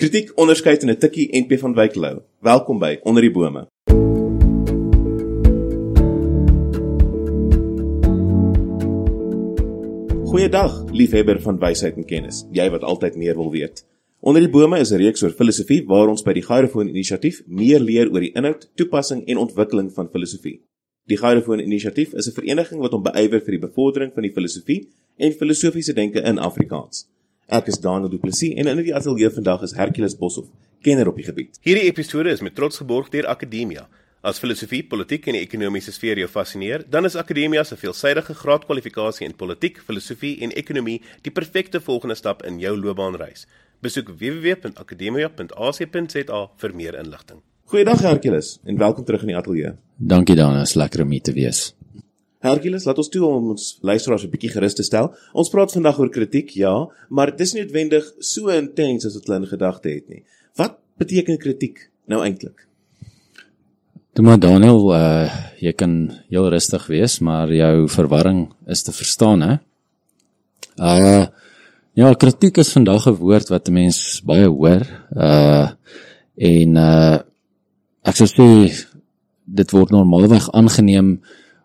Kritiek onderskei in 'n tikkie NP van Wyk Lou. Welkom by Onder die bome. Goeiedag, liefhebber van wysheid en kennis. Jy wat altyd meer wil weet. Onder die bome is 'n reeks oor filosofie waar ons by die Gyrofoon Inisiatief meer leer oor die inhoud, toepassing en ontwikkeling van filosofie. Die Gyrofoon Inisiatief is 'n vereniging wat hom beywer vir die bevordering van die filosofie en filosofiese denke in Afrikaans. Ek is Daniel Du Plessis en in die ateljee vandag is Hercules Boshoff, kenner op die gebied. Hierdie episode is met trots geborg deur Akademia. As filosofie, politiek en die ekonomiese sfeer jou fascineer, dan is Akademia se veelsidige graadkwalifikasie in politiek, filosofie en ekonomie die perfekte volgende stap in jou loopbaanreis. Besoek www.akademia.ac.za vir meer inligting. Goeiedag Hercules en welkom terug in die ateljee. Dankie dan, is lekker om hier te wees. Hercules, laat ons toe om ons luisteraars 'n bietjie gerus te stel. Ons praat vandag oor kritiek, ja, maar dit is nie noodwendig so intens as wat hulle in gedagte het nie. Wat beteken kritiek nou eintlik? Toe maar Daniel, uh jy kan heel rustig wees, maar jou verwarring is te verstaan, hè? Uh ja, kritiek is vandag 'n woord wat mense baie hoor. Uh en uh ek sou sê dit word normaalweg aangeneem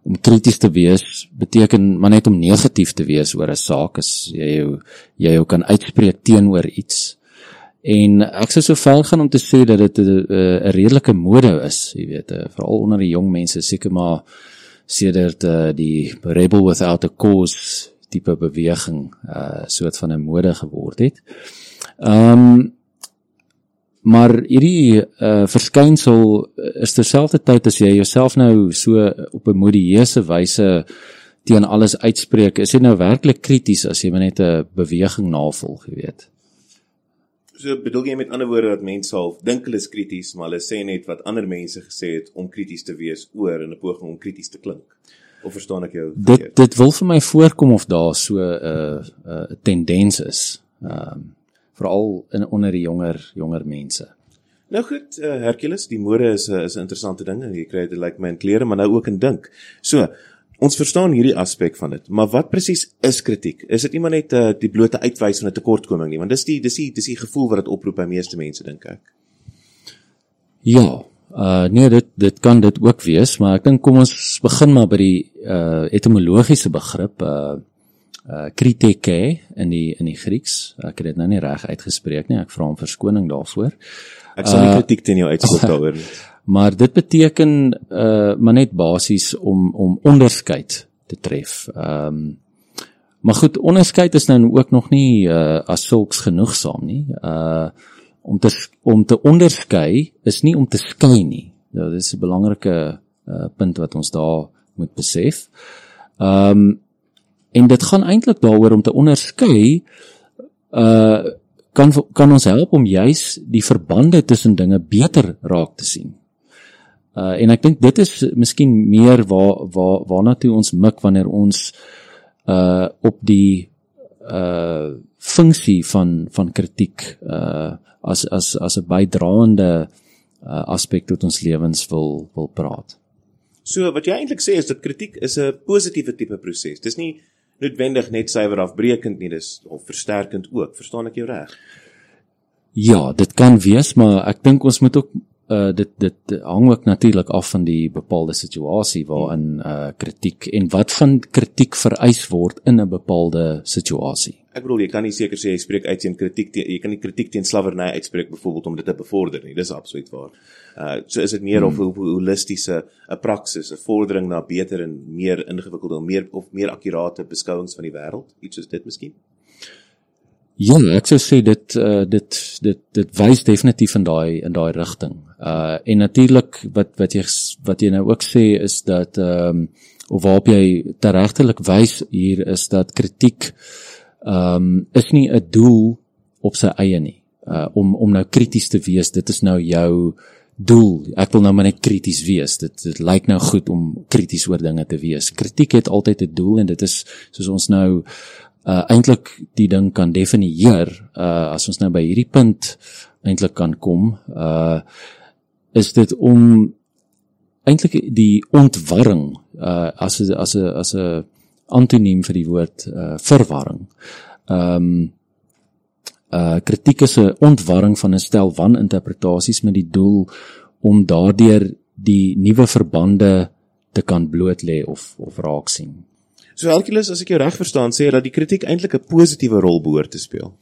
om krities te wees beteken maar net om negatief te wees oor 'n saak as jy jou jy jou kan uitspreek teenoor iets. En ek sou so ver gaan om te sê dat dit 'n 'n redelike mode is, jy weet, uh, veral onder die jong mense seker maar sedert uh, die rebel without a cause tipe beweging uh soort van 'n mode geword het. Ehm um, maar hierdie uh verskynsel is terselfdertyd as jy jouself nou so op 'n modieuse wyse teen alles uitspreek, is jy nou werklik krities as jy net 'n beweging navolg, jy weet. So bedoel jy met ander woorde dat mense sal dink hulle is krities, maar hulle sê net wat ander mense gesê het om krities te wees oor in 'n poging om krities te klink. Of verstaan ek jou? Dit verkeerd? dit wil vir my voorkom of daar so 'n uh, 'n uh, tendens is. Ehm um, veral in onder die jonger jonger mense. Nou goed, uh, Hercules, die mode is 'n uh, is 'n interessante ding. Jy kry dit lyk like my in klere, maar nou ook in dink. So, Ons verstaan hierdie aspek van dit, maar wat presies is kritiek? Is dit nie maar net uh, die blote uitwys van 'n tekortkoming nie, want dis die dis die dis die gevoel wat dit oproep by meeste mense dink ek. Ja, uh nee, dit dit kan dit ook wees, maar ek dink kom ons begin maar by die uh etimologiese begrip uh uh kritike in die in die Grieks. Ek het dit nou nie reg uitgespreek nie. Ek vra om verskoning daarvoor. Ek sal nie uh, kritiek teen jou uitspreek daaroor nie. maar dit beteken uh maar net basies om om onderskeid te tref. Ehm um, maar goed, onderskeid is nou ook nog nie uh as sulks genoegsaam nie. Uh om te om te onderskei is nie om te skei nie. Nou dis 'n belangrike uh punt wat ons daar moet besef. Ehm um, en dit gaan eintlik daaroor om te onderskei uh kan kan ons help om juis die verbande tussen dinge beter raak te sien. Uh en ek dink dit is miskien meer waar waar waarna toe ons mik wanneer ons uh op die uh funksie van van kritiek uh as as as 'n bydraende uh aspek tot ons lewens wil wil praat. So wat jy eintlik sê is dat kritiek is 'n positiewe tipe proses. Dis nie noodwendig net suiwer afbreekend nie, dis of versterkend ook. Verstaan ek jou reg? Ja, dit kan wees, maar ek dink ons moet ook uh dit dit hang ook natuurlik af van die bepaalde situasie waarin uh kritiek en wat van kritiek vereis word in 'n bepaalde situasie. Ek bedoel jy kan nie seker sê jy spreek uit teen kritiek teen jy kan nie kritiek teen slawerny uitspreek byvoorbeeld om dit te bevorder nie. Dis absoluut waar. Uh so is dit meer hmm. of 'n holistiese 'n praksis, 'n vordering na beter en meer ingewikkelde, meer of meer akkurate beskouings van die wêreld, iets soos dit miskien. Ja, ek sou sê dit uh dit dit dit wys definitief in daai in daai rigting. Uh en natuurlik wat wat jy wat jy nou ook sê is dat ehm um, of waarop jy teregtelik wys hier is dat kritiek ehm um, is nie 'n doel op sy eie nie. uh om om nou krities te wees. Dit is nou jou doel. Ek wil nou maar net krities wees. Dit dit lyk nou goed om krities oor dinge te wees. Kritiek het altyd 'n doel en dit is soos ons nou uh eintlik die ding kan definieer uh as ons nou by hierdie punt eintlik kan kom uh is dit om eintlik die ontwarring uh as as 'n as 'n antoniem vir die woord uh verwarring. Ehm um, uh kritiek is 'n ontwarring van 'n stel waninterpretasies met die doel om daardeur die nuwe verbande te kan bloot lê of of raak sien. So Hercules, as ek jou reg verstaan, sê jy dat die kritiek eintlik 'n positiewe rol behoort te speel.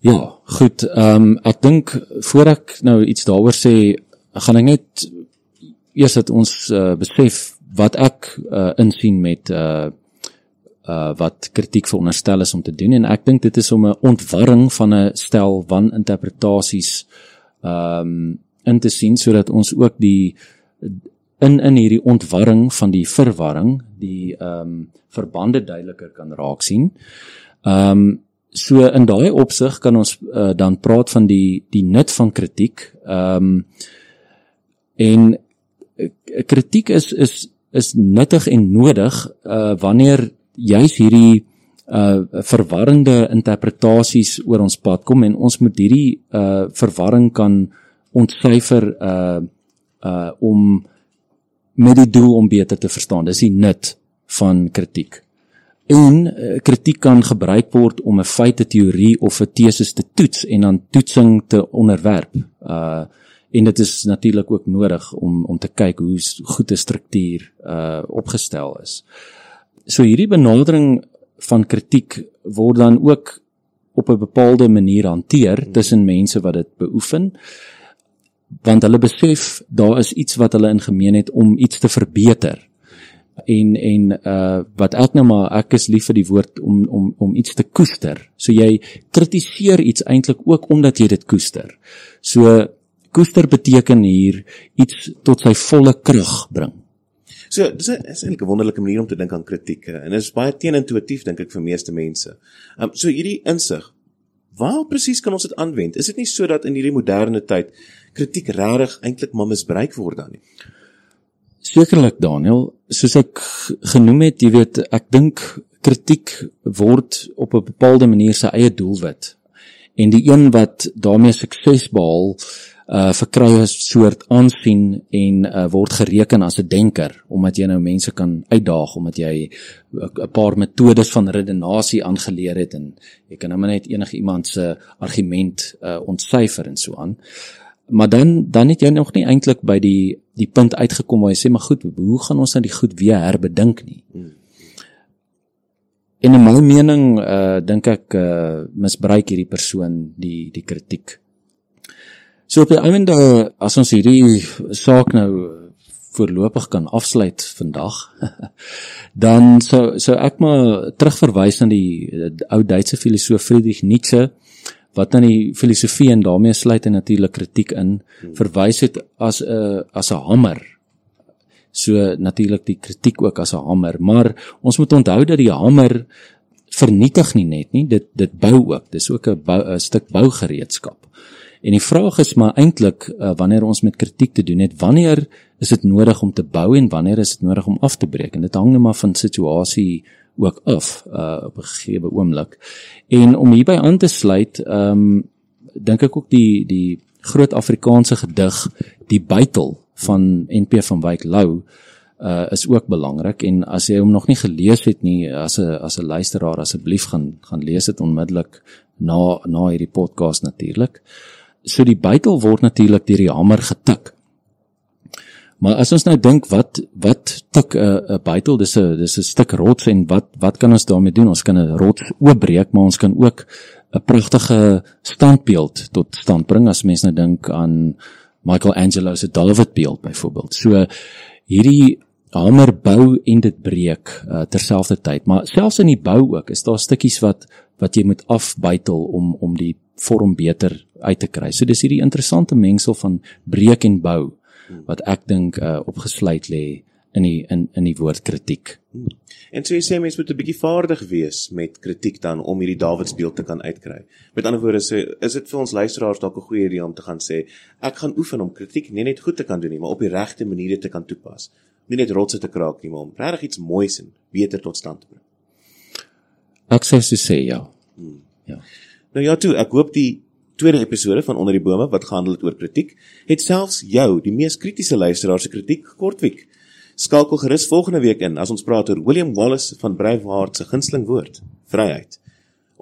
Ja, goed. Ehm um, ek dink voor ek nou iets daaroor sê, gaan ek net eers dat ons uh, besef wat ek uh, insien met uh uh wat kritiek veronderstel is om te doen en ek dink dit is om 'n ontwarring van 'n stel waninterpretasies ehm um, in te sien sodat ons ook die in in hierdie ontwarring van die verwarring die ehm um, verbande duideliker kan raak sien. Ehm um, so in daai opsig kan ons uh, dan praat van die die nut van kritiek. Ehm um, en kritiek is is is nuttig en nodig uh wanneer juis hierdie uh verwarrende interpretasies oor ons pad kom en ons moet hierdie uh verwarring kan ontsyfer uh uh om met die doel om beter te verstaan. Dis die nut van kritiek. En uh, kritiek kan gebruik word om 'n feite teorie of 'n teses te toets en dan toetsing te onderwerp. Uh en dit is natuurlik ook nodig om om te kyk hoe goed 'n struktuur uh opgestel is. So hierdie benadering van kritiek word dan ook op 'n bepaalde manier hanteer tussen mense wat dit beoefen want hulle besef daar is iets wat hulle in gemeen het om iets te verbeter en en uh wat ek nou maar ek is lief vir die woord om om om iets te koester. So jy kritiseer iets eintlik ook omdat jy dit koester. So koester beteken hier iets tot sy volle krag bring. So dis 'n is eintlik 'n wonderlike manier om te dink aan kritiek en dit is baie teenintuïtief dink ek vir meeste mense. Ehm um, so hierdie insig, waar presies kan ons dit aanwend? Is dit nie so dat in hierdie moderne tyd kritiek regtig eintlik maar misbruik word dan nie? Sekerlik Daniel, soos ek genoem het, jy weet, ek dink kritiek word op 'n bepaalde manier sy eie doelwit. En die een wat daarmee sukses behaal, uh verkry 'n soort aansien en uh word gereken as 'n denker omdat jy nou mense kan uitdaag omdat jy 'n paar metodes van redenasie aangeleer het en jy kan nou net enige iemand se argument uh ontsyfer en so aan. Maar dan dan het jy nog nie eintlik by die die punt uitgekom waar jy sê maar goed, hoe gaan ons nou die goed weer herbedink nie? Hmm. En in my mening uh dink ek uh misbruik hierdie persoon die die kritiek So op die einde as ons hierdie saak nou voorlopig kan afsluit vandag, dan sou sou ek maar terugverwys na die, die ou Duitse filosoof Friedrich Nietzsche wat dan die filosofie en daarmee sluit en natuurlik kritiek in verwys het as 'n as 'n hamer. So natuurlik die kritiek ook as 'n hamer, maar ons moet onthou dat die hamer vernietig nie net nie, dit dit bou ook. Dis ook 'n 'n stuk bougereedskap. En die vraag is maar eintlik uh, wanneer ons met kritiek te doen het, wanneer is dit nodig om te bou en wanneer is dit nodig om af te breek? En dit hang net maar van situasie ook af uh, op 'n gegee oomblik. En om hierby aan te sluit, ehm um, dink ek ook die die groot Afrikaanse gedig Die Bytel van NP van Wyk Lou uh is ook belangrik en as jy hom nog nie gelees het nie as 'n as 'n luisteraar asseblief gaan gaan lees dit onmiddellik na na hierdie podcast natuurlik. Uh so die bytel word natuurlik deur die hamer getik. Maar as ons nou dink wat wat tik 'n uh, 'n bytel dis 'n dis 'n stuk rots en wat wat kan ons daarmee doen? Ons kan 'n rots oopbreek, maar ons kan ook 'n pragtige standbeeld tot stand bring as mens nou dink aan Michelangelo se David beeld byvoorbeeld. So hierdie hamer bou en dit breek uh, terselfdertyd, maar selfs in die bou ook is daar stukkies wat wat jy moet afbytel om om die vorm beter uit te kry. So dis hierdie interessante mengsel van breek en bou wat ek dink uh, opgesluit lê in die in in die woord kritiek. En so jy sê mense moet 'n bietjie vaardig wees met kritiek dan om hierdie Dawidsbeeld te kan uitkry. Met ander woorde sê is dit vir ons luisteraars dalk 'n goeie idee om te gaan sê ek gaan oefen om kritiek nie net goed te kan doen nie, maar op die regte maniere te kan toepas. Nie net rotse te kraak nie, maar om regtig iets moois en beter tot stand te bring. Ek sou so sê ja. Ja. Nou ja toe, ek hoop die tweede episode van onder die bome wat gehandel het oor kritiek, het selfs jou, die mees kritiese luisteraar se kritiek gekortwiek. Skakel gerus volgende week in as ons praat oor William Wallace van Braveheart se gunsteling woord, vryheid.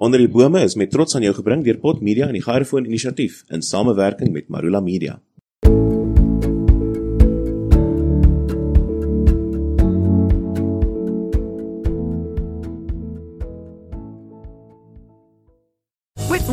Onder die bome is met trots aan jou gebring deur Pot Media en die Gyrofoon Inisiatief in samewerking met Marula Media.